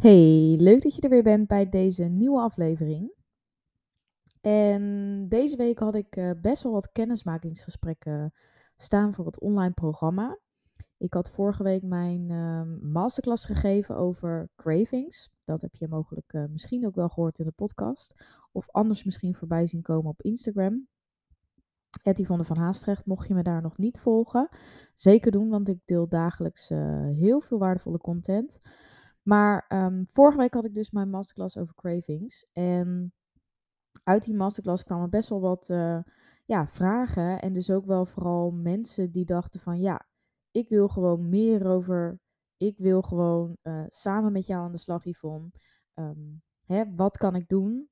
Hey, leuk dat je er weer bent bij deze nieuwe aflevering. En deze week had ik uh, best wel wat kennismakingsgesprekken staan voor het online programma. Ik had vorige week mijn uh, masterclass gegeven over cravings. Dat heb je mogelijk uh, misschien ook wel gehoord in de podcast. Of anders misschien voorbij zien komen op Instagram. Etty van de Van Haastrecht, mocht je me daar nog niet volgen, zeker doen, want ik deel dagelijks eh, heel veel waardevolle content. Maar um, vorige week had ik dus mijn masterclass over cravings. En uit die masterclass kwamen best wel wat uh, ja, vragen. En dus ook wel vooral mensen die dachten van ja, ik wil gewoon meer over. Ik wil gewoon uh, samen met jou aan de slag, Yvonne. Um, hè, wat kan ik doen?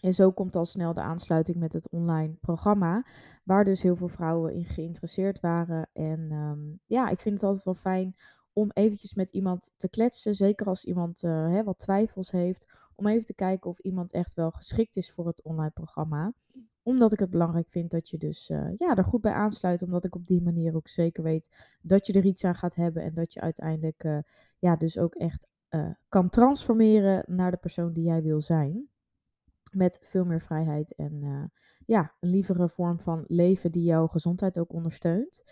En zo komt al snel de aansluiting met het online programma, waar dus heel veel vrouwen in geïnteresseerd waren. En um, ja, ik vind het altijd wel fijn om eventjes met iemand te kletsen. Zeker als iemand uh, hè, wat twijfels heeft. Om even te kijken of iemand echt wel geschikt is voor het online programma. Omdat ik het belangrijk vind dat je dus uh, ja, er goed bij aansluit. Omdat ik op die manier ook zeker weet dat je er iets aan gaat hebben. En dat je uiteindelijk uh, ja, dus ook echt kan transformeren naar de persoon die jij wil zijn. Met veel meer vrijheid en ja, een lievere vorm van leven die jouw gezondheid ook ondersteunt.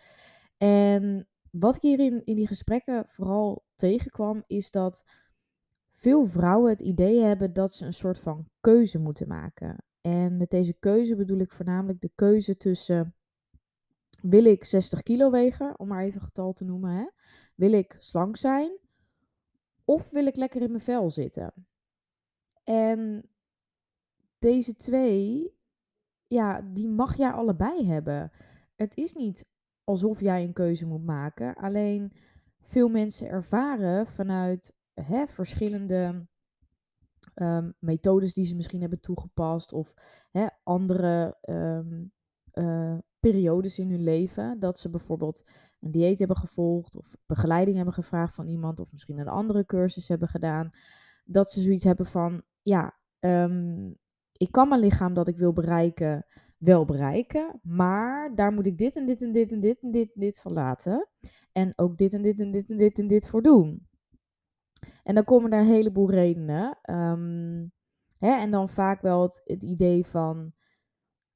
En wat ik hierin in die gesprekken vooral tegenkwam, is dat veel vrouwen het idee hebben dat ze een soort van keuze moeten maken. En met deze keuze bedoel ik voornamelijk de keuze tussen wil ik 60 kilo wegen, om maar even een getal te noemen, hè? wil ik slank zijn of wil ik lekker in mijn vel zitten. En deze twee, ja, die mag jij allebei hebben. Het is niet alsof jij een keuze moet maken. Alleen veel mensen ervaren vanuit hè, verschillende um, methodes die ze misschien hebben toegepast of hè, andere um, uh, periodes in hun leven. Dat ze bijvoorbeeld een dieet hebben gevolgd of begeleiding hebben gevraagd van iemand of misschien een andere cursus hebben gedaan. Dat ze zoiets hebben van, ja, um, ik kan mijn lichaam dat ik wil bereiken wel bereiken. Maar daar moet ik dit en dit en dit en dit en dit en dit van laten. En ook dit en dit en dit en dit en dit voor doen. En dan komen er een heleboel redenen. Um, hè, en dan vaak wel het, idee van: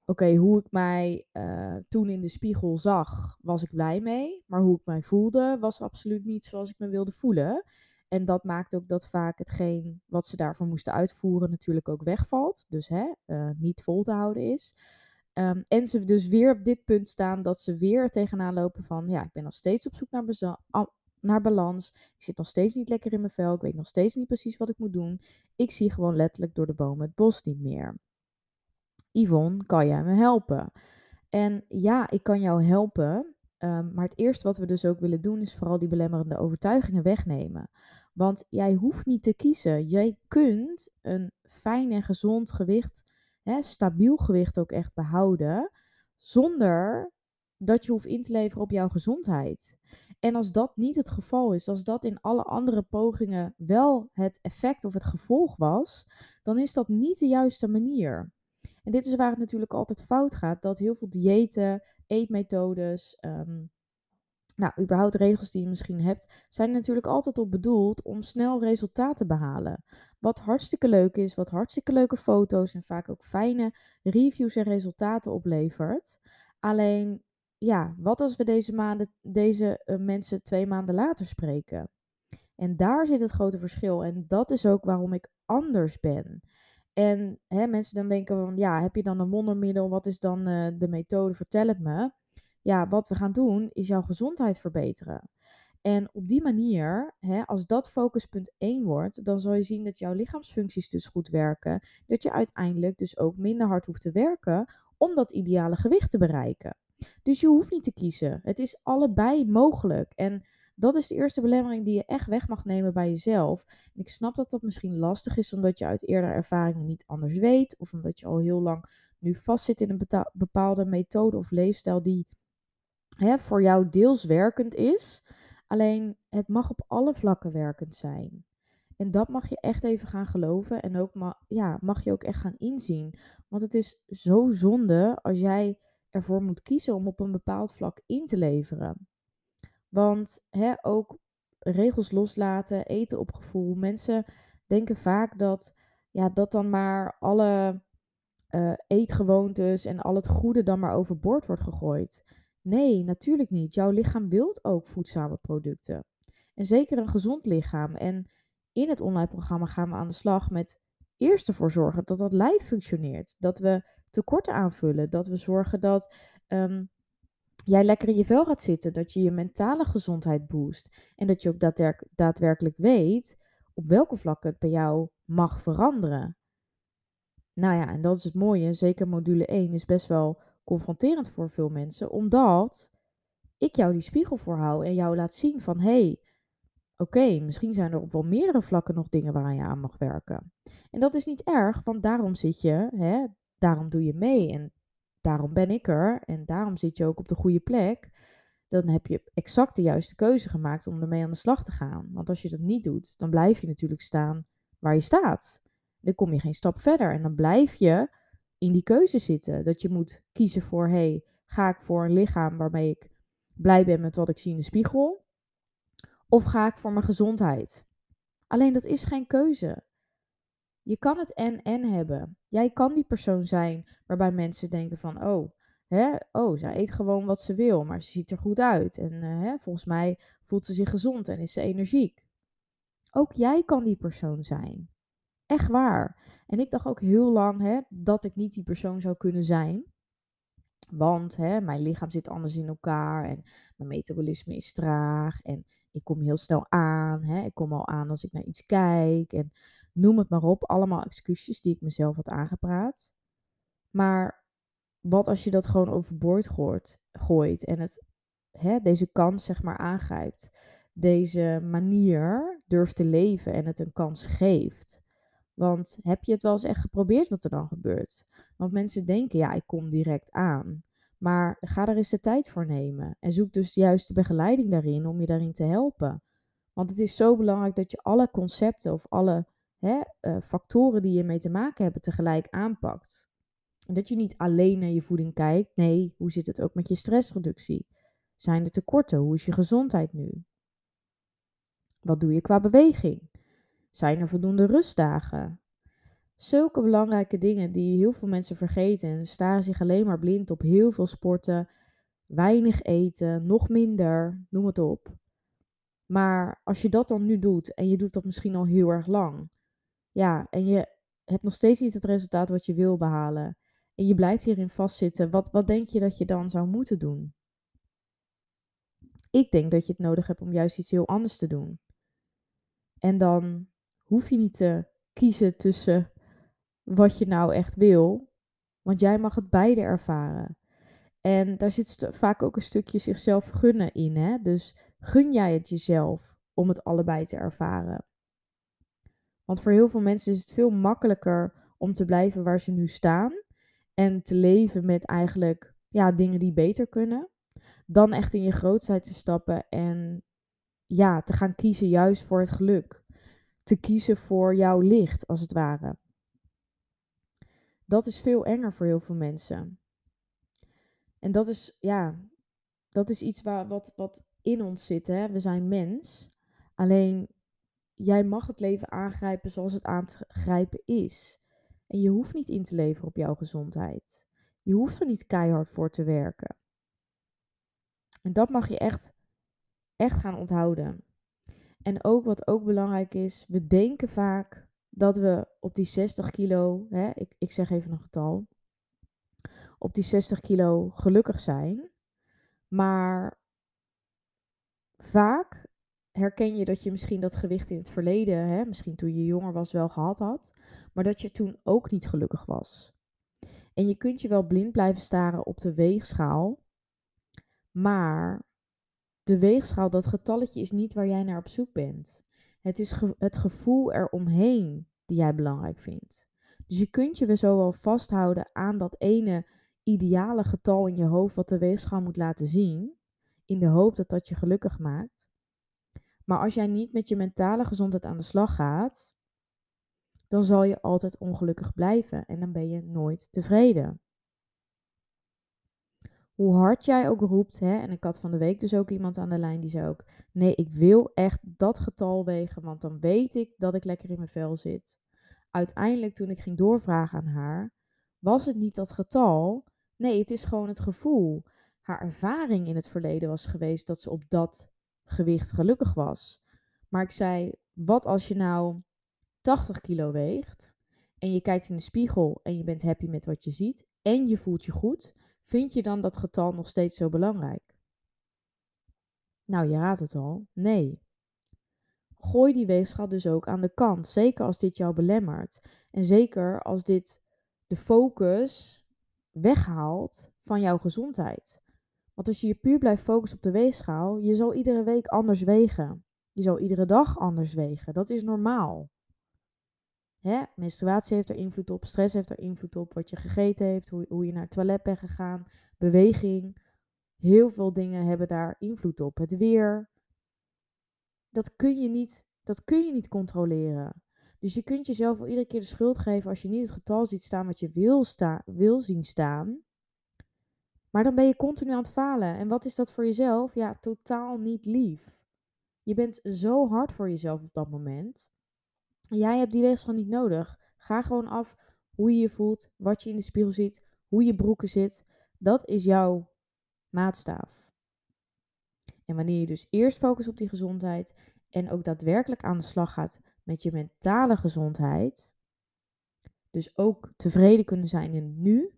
oké, hoe ik mij uh, toen in de spiegel zag, was ik blij mee. Maar hoe ik mij voelde, was absoluut niet zoals ik me wilde voelen. En dat maakt ook dat vaak hetgeen wat ze daarvoor moesten uitvoeren natuurlijk ook wegvalt. Dus hè, uh, niet vol te houden is. Um, en ze dus weer op dit punt staan dat ze weer tegenaan lopen van, ja, ik ben nog steeds op zoek naar, naar balans. Ik zit nog steeds niet lekker in mijn vel. Ik weet nog steeds niet precies wat ik moet doen. Ik zie gewoon letterlijk door de bomen het bos niet meer. Yvonne, kan jij me helpen? En ja, ik kan jou helpen. Um, maar het eerste wat we dus ook willen doen is vooral die belemmerende overtuigingen wegnemen. Want jij hoeft niet te kiezen. Jij kunt een fijn en gezond gewicht hè, stabiel gewicht ook echt behouden, zonder dat je hoeft in te leveren op jouw gezondheid. En als dat niet het geval is, als dat in alle andere pogingen wel het effect of het gevolg was, dan is dat niet de juiste manier. En dit is waar het natuurlijk altijd fout gaat, dat heel veel diëten, eetmethodes, um, nou, überhaupt regels die je misschien hebt, zijn natuurlijk altijd op bedoeld om snel resultaten te behalen. Wat hartstikke leuk is, wat hartstikke leuke foto's en vaak ook fijne reviews en resultaten oplevert. Alleen, ja, wat als we deze, maanden, deze uh, mensen twee maanden later spreken? En daar zit het grote verschil. En dat is ook waarom ik anders ben. En hè, mensen dan denken van, ja, heb je dan een wondermiddel? Wat is dan uh, de methode? Vertel het me. Ja, wat we gaan doen is jouw gezondheid verbeteren. En op die manier, hè, als dat focuspunt 1 wordt, dan zal je zien dat jouw lichaamsfuncties dus goed werken. Dat je uiteindelijk dus ook minder hard hoeft te werken om dat ideale gewicht te bereiken. Dus je hoeft niet te kiezen. Het is allebei mogelijk. En dat is de eerste belemmering die je echt weg mag nemen bij jezelf. En ik snap dat dat misschien lastig is omdat je uit eerdere ervaringen niet anders weet. Of omdat je al heel lang nu vastzit in een bepaalde methode of leefstijl die hè, voor jou deels werkend is. Alleen het mag op alle vlakken werkend zijn. En dat mag je echt even gaan geloven en ook ja, mag je ook echt gaan inzien. Want het is zo zonde als jij ervoor moet kiezen om op een bepaald vlak in te leveren. Want hè, ook regels loslaten, eten op gevoel. Mensen denken vaak dat, ja, dat dan maar alle uh, eetgewoontes en al het goede dan maar overboord wordt gegooid. Nee, natuurlijk niet. Jouw lichaam wilt ook voedzame producten. En zeker een gezond lichaam. En in het online programma gaan we aan de slag met eerst ervoor zorgen dat dat lijf functioneert. Dat we tekorten aanvullen. Dat we zorgen dat ehm, jij lekker in je vel gaat zitten. Dat je je mentale gezondheid boost. En dat je ook daadwerkelijk weet op welke vlakken het bij jou mag veranderen. Nou ja, en dat is het mooie. Zeker module 1 is best wel confronterend voor veel mensen. Omdat ik jou die spiegel voorhoud en jou laat zien van... hé, hey, oké, misschien zijn er op wel meerdere vlakken nog dingen waar je aan mag werken. En dat is niet erg, want daarom zit je, hè, daarom doe je mee en daarom ben ik er en daarom zit je ook op de goede plek. Dan heb je exact de juiste keuze gemaakt om ermee aan de slag te gaan. Want als je dat niet doet, dan blijf je natuurlijk staan waar je staat. Dan kom je geen stap verder en dan blijf je in die keuze zitten. Dat je moet kiezen voor, hey, ga ik voor een lichaam waarmee ik blij ben met wat ik zie in de spiegel? Of ga ik voor mijn gezondheid? Alleen dat is geen keuze. Je kan het en-en hebben. Jij kan die persoon zijn waarbij mensen denken van, oh, hè, oh, zij eet gewoon wat ze wil, maar ze ziet er goed uit. En uh, hè, volgens mij voelt ze zich gezond en is ze energiek. Ook jij kan die persoon zijn. Echt waar. En ik dacht ook heel lang hè, dat ik niet die persoon zou kunnen zijn. Want hè, mijn lichaam zit anders in elkaar en mijn metabolisme is traag en ik kom heel snel aan. Hè. Ik kom al aan als ik naar iets kijk en noem het maar op. Allemaal excuses die ik mezelf had aangepraat. Maar wat als je dat gewoon overboord gooit, gooit en het, hè, deze kans zeg maar aangrijpt. Deze manier durft te leven en het een kans geeft. Want heb je het wel eens echt geprobeerd wat er dan gebeurt? Want mensen denken, ja, ik kom direct aan. Maar ga er eens de tijd voor nemen. En zoek dus de begeleiding daarin om je daarin te helpen. Want het is zo belangrijk dat je alle concepten of alle hè, uh, factoren die je mee te maken hebben tegelijk aanpakt. En dat je niet alleen naar je voeding kijkt. Nee, hoe zit het ook met je stressreductie? Zijn er tekorten? Hoe is je gezondheid nu? Wat doe je qua beweging? Zijn er voldoende rustdagen? Zulke belangrijke dingen die heel veel mensen vergeten en staren zich alleen maar blind op heel veel sporten, weinig eten, nog minder, noem het op. Maar als je dat dan nu doet en je doet dat misschien al heel erg lang, ja, en je hebt nog steeds niet het resultaat wat je wil behalen en je blijft hierin vastzitten, wat, wat denk je dat je dan zou moeten doen? Ik denk dat je het nodig hebt om juist iets heel anders te doen. En dan hoef je niet te kiezen tussen wat je nou echt wil, want jij mag het beide ervaren. En daar zit vaak ook een stukje zichzelf gunnen in. Hè? Dus gun jij het jezelf om het allebei te ervaren. Want voor heel veel mensen is het veel makkelijker om te blijven waar ze nu staan. En te leven met eigenlijk ja, dingen die beter kunnen. Dan echt in je grootheid te stappen en ja, te gaan kiezen juist voor het geluk te kiezen voor jouw licht, als het ware. Dat is veel enger voor heel veel mensen. En dat is, ja, dat is iets waar, wat, wat in ons zit. Hè? We zijn mens. Alleen jij mag het leven aangrijpen zoals het aangrijpen is. En je hoeft niet in te leveren op jouw gezondheid. Je hoeft er niet keihard voor te werken. En dat mag je echt, echt gaan onthouden. En ook wat ook belangrijk is, we denken vaak dat we op die 60 kilo, hè, ik, ik zeg even een getal, op die 60 kilo gelukkig zijn. Maar vaak herken je dat je misschien dat gewicht in het verleden, hè, misschien toen je jonger was, wel gehad had, maar dat je toen ook niet gelukkig was. En je kunt je wel blind blijven staren op de weegschaal, maar de weegschaal, dat getalletje is niet waar jij naar op zoek bent. Het is het gevoel eromheen die jij belangrijk vindt. Dus je kunt je weer zo wel vasthouden aan dat ene ideale getal in je hoofd wat de weegschaal moet laten zien, in de hoop dat dat je gelukkig maakt. Maar als jij niet met je mentale gezondheid aan de slag gaat, dan zal je altijd ongelukkig blijven en dan ben je nooit tevreden. Hoe hard jij ook roept, hè, en ik had van de week dus ook iemand aan de lijn die zei ook: Nee, ik wil echt dat getal wegen, want dan weet ik dat ik lekker in mijn vel zit. Uiteindelijk, toen ik ging doorvragen aan haar, was het niet dat getal. Nee, het is gewoon het gevoel. Haar ervaring in het verleden was geweest dat ze op dat gewicht gelukkig was. Maar ik zei: Wat als je nou 80 kilo weegt en je kijkt in de spiegel en je bent happy met wat je ziet en je voelt je goed? Vind je dan dat getal nog steeds zo belangrijk? Nou, je raadt het al. Nee. Gooi die weegschaal dus ook aan de kant. Zeker als dit jou belemmert. En zeker als dit de focus weghaalt van jouw gezondheid. Want als je je puur blijft focussen op de weegschaal, je zal iedere week anders wegen. Je zal iedere dag anders wegen. Dat is normaal. Menstruatie heeft er invloed op, stress heeft er invloed op, wat je gegeten heeft, hoe, hoe je naar het toilet bent gegaan, beweging. Heel veel dingen hebben daar invloed op. Het weer. Dat kun je niet, dat kun je niet controleren. Dus je kunt jezelf wel iedere keer de schuld geven als je niet het getal ziet staan wat je wil, sta, wil zien staan. Maar dan ben je continu aan het falen. En wat is dat voor jezelf? Ja, totaal niet lief. Je bent zo hard voor jezelf op dat moment. Jij hebt die weegschaal niet nodig. Ga gewoon af hoe je je voelt, wat je in de spiegel ziet, hoe je broeken zit. Dat is jouw maatstaaf. En wanneer je dus eerst focust op die gezondheid en ook daadwerkelijk aan de slag gaat met je mentale gezondheid, dus ook tevreden kunnen zijn in nu,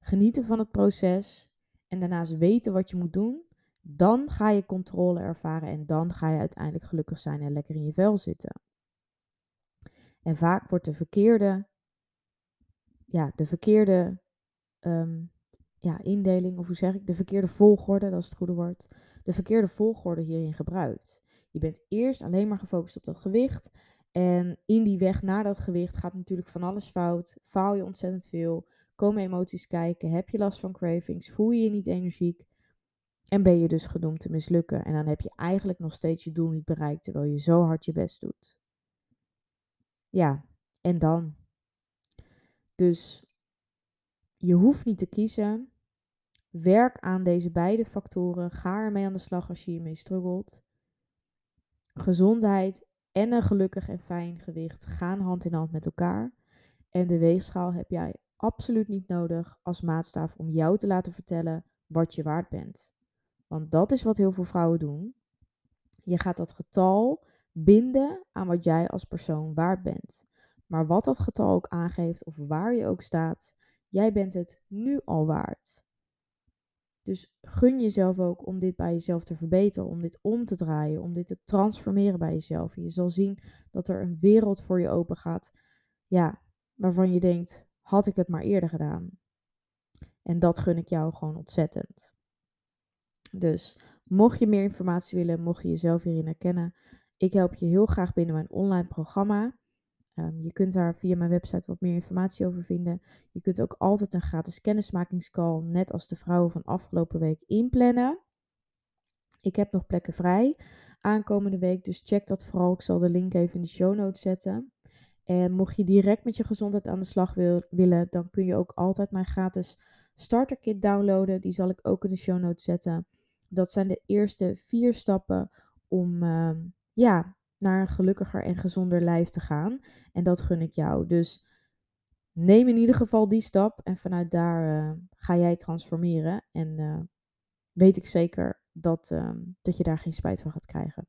genieten van het proces en daarnaast weten wat je moet doen, dan ga je controle ervaren en dan ga je uiteindelijk gelukkig zijn en lekker in je vel zitten. En vaak wordt de verkeerde, ja, de verkeerde ehm, ja, indeling, of hoe zeg ik, de verkeerde volgorde, dat is het goede woord, de verkeerde volgorde hierin gebruikt. Je bent eerst alleen maar gefocust op dat gewicht. En in die weg naar dat gewicht gaat natuurlijk van alles fout. Faal je ontzettend veel. Komen emoties kijken. Heb je last van cravings? Voel je je niet energiek? En ben je dus gedoemd te mislukken. En dan heb je eigenlijk nog steeds je doel niet bereikt terwijl je zo hard je best doet. Ja, en dan? Dus je hoeft niet te kiezen. Werk aan deze beide factoren. Ga ermee aan de slag als je hiermee struggelt. Gezondheid en een gelukkig en fijn gewicht gaan hand in hand met elkaar. En de weegschaal heb jij absoluut niet nodig als maatstaaf om jou te laten vertellen wat je waard bent. Want dat is wat heel veel vrouwen doen. Je gaat dat getal binden aan wat jij als persoon waard bent. Maar wat dat getal ook aangeeft of waar je ook staat, jij bent het nu al waard. Dus gun jezelf ook om dit bij jezelf te verbeteren, om dit om te draaien, om dit te transformeren bij jezelf. je zal zien dat er een wereld voor je open gaat, ja, waarvan je denkt, had ik het maar eerder gedaan. En dat gun ik jou gewoon ontzettend. Dus mocht je meer informatie willen, mocht je jezelf hierin herkennen, ik help je heel graag binnen mijn online programma. Ehm, je kunt daar via mijn website wat meer informatie over vinden. Je kunt ook altijd een gratis kennismakingscall, net als de vrouwen van afgelopen week, inplannen. Ik heb nog plekken vrij aankomende week, dus check dat vooral. Ik zal de link even in de show notes zetten. En mocht je direct met je gezondheid aan de slag wil, willen, dan kun je ook altijd mijn gratis starterkit downloaden. Die zal ik ook in de show notes zetten. Dat zijn de eerste vier stappen om ehm, ja, naar een gelukkiger en gezonder lijf te gaan. En dat gun ik jou. Dus neem in ieder geval die stap en vanuit daar uh, ga jij transformeren. En uh, weet ik zeker dat, uh, dat je daar geen spijt van gaat krijgen.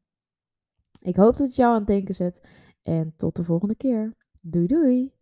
Ik hoop dat het jou aan het denken zet. En tot de volgende keer. Doei doei!